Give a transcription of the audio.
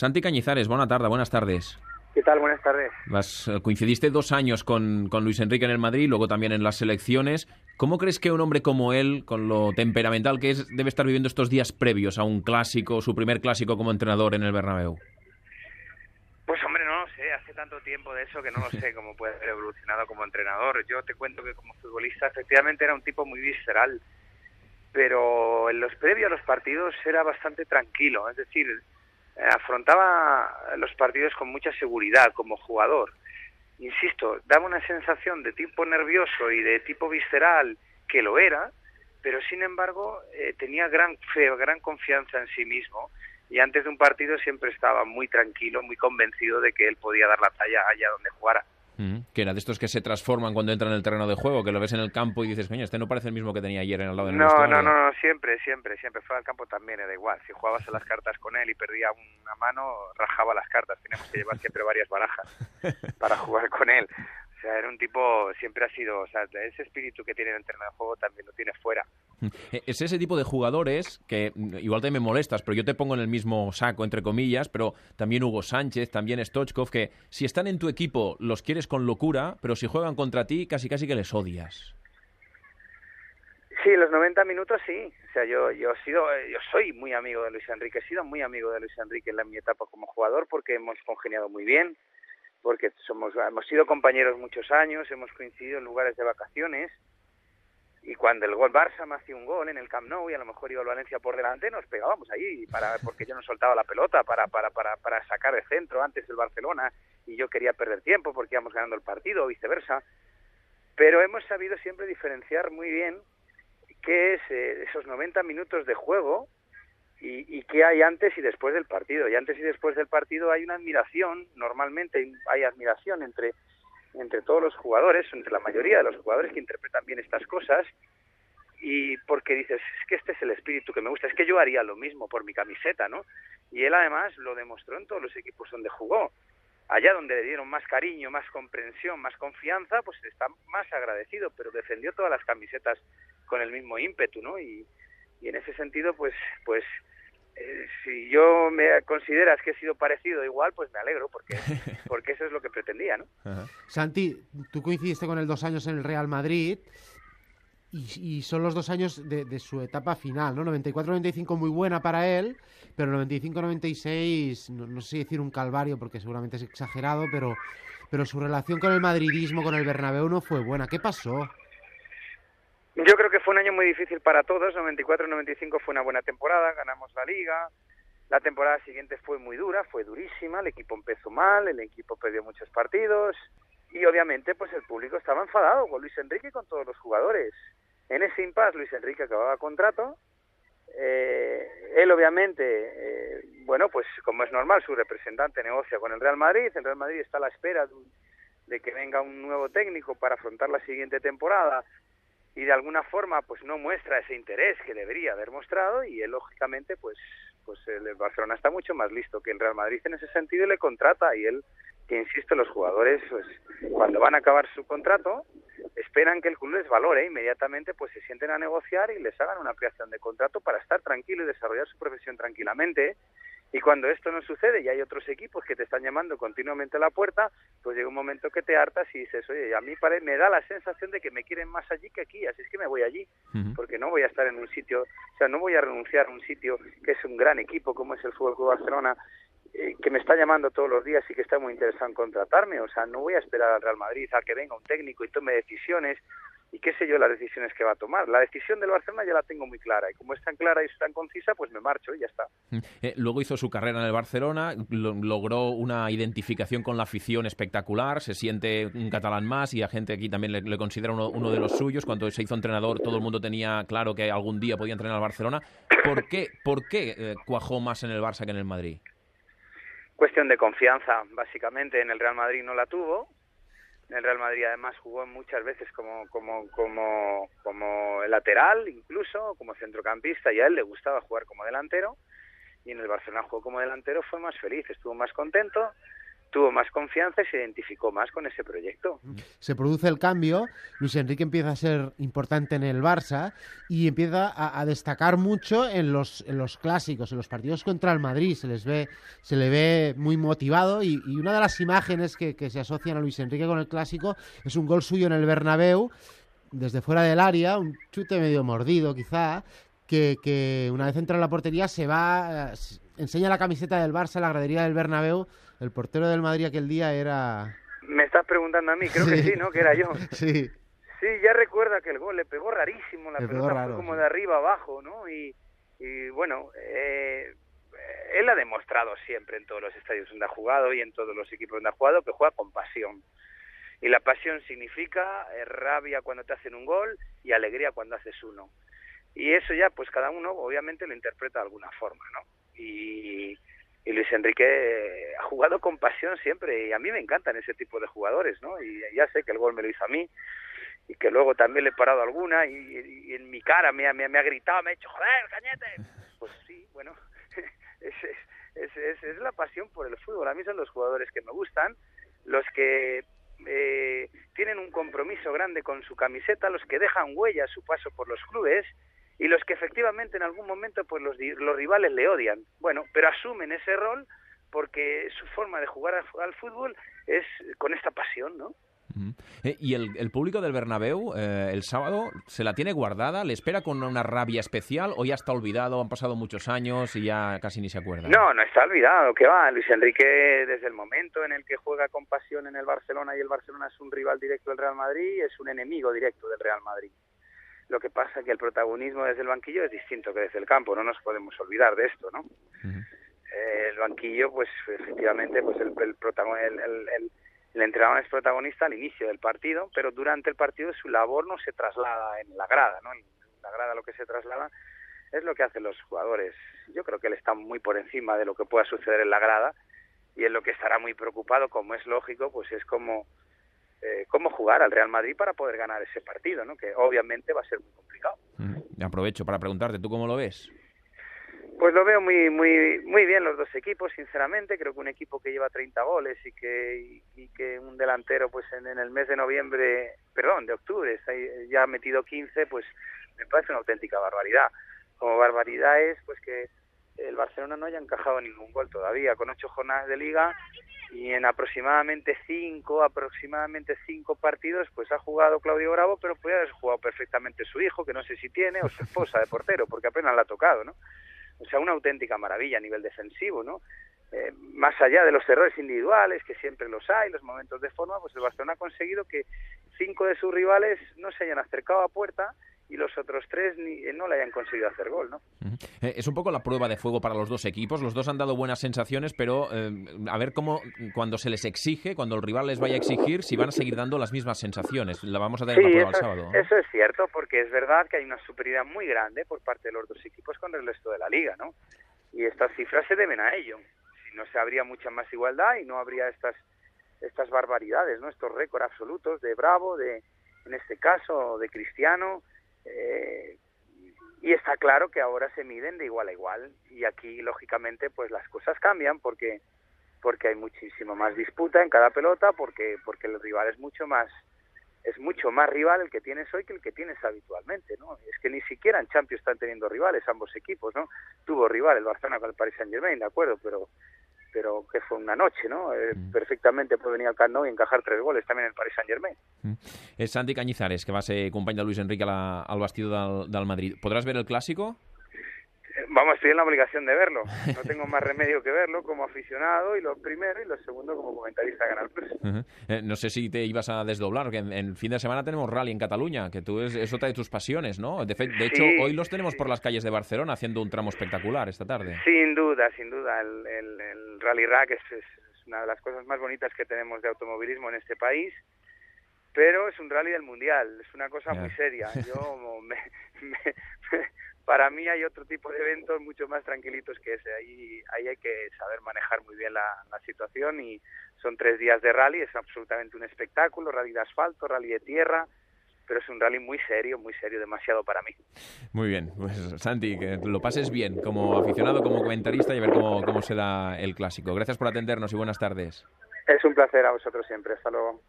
Santi Cañizares, buena tarde, buenas tardes. ¿Qué tal? Buenas tardes. Eh, coincidiste dos años con, con, Luis Enrique en el Madrid, luego también en las selecciones. ¿Cómo crees que un hombre como él, con lo temperamental que es, debe estar viviendo estos días previos a un clásico, su primer clásico como entrenador en el Bernabéu? Pues hombre, no lo sé, hace tanto tiempo de eso que no lo sé cómo puede haber evolucionado como entrenador. Yo te cuento que como futbolista efectivamente era un tipo muy visceral, pero en los previos a los partidos era bastante tranquilo, es decir, afrontaba los partidos con mucha seguridad como jugador. Insisto, daba una sensación de tipo nervioso y de tipo visceral que lo era, pero sin embargo eh, tenía gran fe, gran confianza en sí mismo y antes de un partido siempre estaba muy tranquilo, muy convencido de que él podía dar la talla allá donde jugara que era de estos que se transforman cuando entran en el terreno de juego, que lo ves en el campo y dices, coño, este no parece el mismo que tenía ayer en el lado del no, no, no, no, siempre, siempre, siempre. Fuera del campo también era igual. Si jugabas a las cartas con él y perdía una mano, rajaba las cartas. Teníamos que llevar siempre varias barajas para jugar con él. O sea, era un tipo, siempre ha sido, o sea, ese espíritu que tiene en el terreno de juego también lo tiene fuera. Es ese tipo de jugadores que mm, igual te me molestas, pero yo te pongo en el mismo saco, entre comillas, pero también Hugo Sánchez, también Stochkov, que si están en tu equipo los quieres con locura, pero si juegan contra ti casi casi que les odias. Sí, los 90 minutos sí. O sea, yo, yo, he sido, yo soy muy amigo de Luis Enrique, he sido muy amigo de Luis Enrique en la, mi etapa como jugador porque hemos congeniado muy bien porque somos, hemos sido compañeros muchos años, hemos coincidido en lugares de vacaciones, y cuando el gol Barça me hacía un gol en el Camp Nou y a lo mejor iba el Valencia por delante, nos pegábamos ahí para porque yo no soltaba la pelota para, para, para, para sacar el centro antes del Barcelona y yo quería perder tiempo porque íbamos ganando el partido o viceversa. Pero hemos sabido siempre diferenciar muy bien qué es eh, esos 90 minutos de juego y, y qué hay antes y después del partido. Y antes y después del partido hay una admiración, normalmente hay admiración entre, entre todos los jugadores, entre la mayoría de los jugadores que interpretan bien estas cosas, y porque dices, es que este es el espíritu que me gusta, es que yo haría lo mismo por mi camiseta, ¿no? Y él además lo demostró en todos los equipos donde jugó. Allá donde le dieron más cariño, más comprensión, más confianza, pues está más agradecido, pero defendió todas las camisetas con el mismo ímpetu, ¿no? Y, y en ese sentido, pues, pues eh, si yo me consideras que he sido parecido igual, pues me alegro, porque, porque eso es lo que pretendía, ¿no? Santi, tú coincidiste con él dos años en el Real Madrid y, son los dos años de, su etapa final, ¿no? 94-95 muy buena para él, pero 95-96, no, no, sé si decir un calvario porque seguramente es exagerado, pero, pero su relación con el madridismo, con el Bernabéu no fue buena. ¿Qué pasó? Yo creo que fue un año muy difícil para todos. 94-95 fue una buena temporada, ganamos la liga. La temporada siguiente fue muy dura, fue durísima. El equipo empezó mal, el equipo perdió muchos partidos y obviamente pues el público estaba enfadado con Luis Enrique y con todos los jugadores. En ese impasse Luis Enrique acababa contrato. Eh, él obviamente, eh, bueno, pues como es normal, su representante negocia con el Real Madrid. El Real Madrid está a la espera de que venga un nuevo técnico para afrontar la siguiente temporada y de alguna forma pues no muestra ese interés que debería haber mostrado y él lógicamente pues pues el Barcelona está mucho más listo que el Real Madrid en ese sentido y le contrata y él que insisto los jugadores pues cuando van a acabar su contrato esperan que el club les valore inmediatamente pues se sienten a negociar y les hagan una ampliación de contrato para estar tranquilo y desarrollar su profesión tranquilamente y cuando esto no sucede y hay otros equipos que te están llamando continuamente a la puerta, pues llega un momento que te hartas y dices, oye, a mí me da la sensación de que me quieren más allí que aquí, así es que me voy allí, porque no voy a estar en un sitio, o sea, no voy a renunciar a un sitio que es un gran equipo como es el Fútbol Club Barcelona, eh, que me está llamando todos los días y que está muy interesado en contratarme, o sea, no voy a esperar al Real Madrid a que venga un técnico y tome decisiones y qué sé yo las decisiones que va a tomar. La decisión del Barcelona ya la tengo muy clara y como es tan clara y es tan concisa, pues me marcho y ya está. Mm. Eh, luego hizo su carrera en el Barcelona, logró una identificación con la afición espectacular, se siente un catalán más y a gente aquí también le, considera uno, de los suyos. Cuando se hizo entrenador todo el mundo tenía claro que algún día podía entrenar al Barcelona. ¿Por qué, por qué eh, cuajó más en el Barça que en el Madrid? Cuestión de confianza, básicamente. En el Real Madrid no la tuvo, el Real Madrid además jugó muchas veces como, como, como, como lateral, incluso como centrocampista, y a él le gustaba jugar como delantero. Y en el Barcelona jugó como delantero, fue más feliz, estuvo más contento. Tuvo más confianza y se identificó más con ese proyecto. Se produce el cambio, Luis Enrique empieza a ser importante en el Barça y empieza a, destacar mucho en los, en los clásicos, en los partidos contra el Madrid, se les ve, se le ve muy motivado y, una de las imágenes que, que, se asocian a Luis Enrique con el clásico es un gol suyo en el Bernabéu desde fuera del área, un chute medio mordido quizá, que, que una vez entra en la portería se va, enseña la camiseta del Barça, la gradería del Bernabéu el portero del Madrid aquel día era... Me estás preguntando a mí, creo que sí, ¿no? Que era yo. sí. Sí, ya recuerda que el gol le pegó rarísimo, la pelota fue como de arriba abajo, ¿no? Y, bueno, eh, él ha demostrado siempre en todos los estadios donde ha jugado y en todos los equipos donde ha jugado que juega con pasión. Y la pasión significa eh, rabia cuando te hacen un gol y alegría cuando haces uno. Y eso ya, pues cada uno obviamente lo interpreta de alguna forma, ¿no? Y, Luis Enrique ha jugado con pasión siempre y a mí me encantan ese tipo de jugadores, ¿no? Y ya sé que el gol me lo hizo a mí y que luego también le he parado alguna y, en mi cara me, me, ha gritado, me ha dicho, joder, cañete. Pues sí, bueno, es, es, es, es, la pasión por el fútbol. A mí son los jugadores que me gustan, los que eh, tienen un compromiso grande con su camiseta, los que dejan huella su paso por los clubes y los que efectivamente en algún momento pues los, los rivales le odian. Bueno, pero asumen ese rol porque su forma de jugar al, fútbol es con esta pasión, ¿no? Eh, ¿Y el, público del Bernabéu eh, el sábado se la tiene guardada? ¿Le espera con una rabia especial o ya está olvidado? Han pasado muchos años y ya casi ni se acuerda. No, no está olvidado. ¿Qué va? Luis Enrique, desde el momento en el que juega con pasión en el Barcelona y el Barcelona es un rival directo del Real Madrid, es un enemigo directo del Real Madrid. Lo que pasa es que el protagonismo desde el banquillo es distinto que desde el campo, no nos podemos olvidar de esto, ¿no? Eh, el banquillo, pues efectivamente, pues el, el, el, el, el entrenador es protagonista al inicio del partido, pero durante el partido su labor no se traslada en la grada, ¿no? En la grada lo que se traslada es lo que hacen los jugadores. Yo creo que él está muy por encima de lo que pueda suceder en la grada y en lo que estará muy preocupado, como es lógico, pues es como eh, cómo jugar al Real Madrid para poder ganar ese partido, ¿no? que obviamente va a ser muy complicado. Mm, aprovecho para preguntarte, ¿tú cómo lo ves? Pues lo veo muy muy muy bien los dos equipos, sinceramente. Creo que un equipo que lleva 30 goles y que y, que un delantero, pues en, el mes de noviembre, perdón, de octubre, está ya ha metido 15, pues me parece una auténtica barbaridad. Como barbaridad es, pues que el Barcelona no haya encajado ningún gol todavía, con ocho jornadas de liga y en aproximadamente cinco, aproximadamente cinco partidos, pues ha jugado Claudio Bravo, pero puede haber jugado perfectamente su hijo, que no sé si tiene, o su esposa de portero, porque apenas la ha tocado, ¿no? O sea, una auténtica maravilla a nivel defensivo, ¿no? Eh, más allá de los errores individuales, que siempre los hay, los momentos de forma, pues el Barcelona ha conseguido que cinco de sus rivales no se hayan acercado a puerta y los otros tres ni, eh, no le hayan conseguido hacer gol, ¿no? Eh, es un poco la prueba de fuego para los dos equipos. Los dos han dado buenas sensaciones, pero eh, a ver cómo cuando se les exige, cuando el rival les vaya a exigir, si van a seguir dando las mismas sensaciones. La vamos a tener la prueba el sábado. Eso es cierto, porque es verdad que hay una superioridad muy grande por parte de los dos equipos con el resto de la liga, ¿no? Y estas cifras se deben a ello. Si no se habría mucha más igualdad y no habría estas estas barbaridades, ¿no? Estos récords absolutos de Bravo, de en este caso de Cristiano eh, y está claro que ahora se miden de igual a igual y aquí lógicamente pues las cosas cambian porque porque hay muchísimo más disputa en cada pelota porque porque el rival es mucho más es mucho más rival el que tienes hoy que el que tienes habitualmente, ¿no? Es que ni siquiera en Champions están teniendo rivales ambos equipos, ¿no? Tuvo rival el Barcelona con el Paris Saint-Germain, de acuerdo, pero pero que fue una noche, ¿no? Eh, mm. Perfectamente puede venir al Camp Nou y encajar tres goles también en el Paris Saint-Germain. Mm. Es Santi Cañizares, que va a ser de Luis Enrique al vestido del, del Madrid. ¿Podrás ver el clásico? Vamos, estoy en la obligación de verlo. No tengo más remedio que verlo como aficionado y lo primero y lo segundo como comentarista de Canal Plus. Eh, no sé si te ibas a desdoblar, porque en, el fin de semana tenemos rally en Cataluña, que tú es, otra de tus pasiones, ¿no? De, hecho, hoy los tenemos por las calles de Barcelona haciendo un tramo espectacular esta tarde. Sin duda, sin duda. El, Rally Rack es, una de las cosas más bonitas que tenemos de automovilismo en este país pero es un rally del mundial, es una cosa muy seria. Yo me, para mí hay otro tipo de eventos mucho más tranquilitos que ese. Ahí, ahí hay que saber manejar muy bien la, situación y son tres días de rally, es absolutamente un espectáculo, rally de asfalto, rally de tierra, pero es un rally muy serio, muy serio, demasiado para mí. Muy bien, pues Santi, que lo pases bien como aficionado, como comentarista y a ver cómo, cómo se da el clásico. Gracias por atendernos y buenas tardes. Es un placer a vosotros siempre. Hasta luego.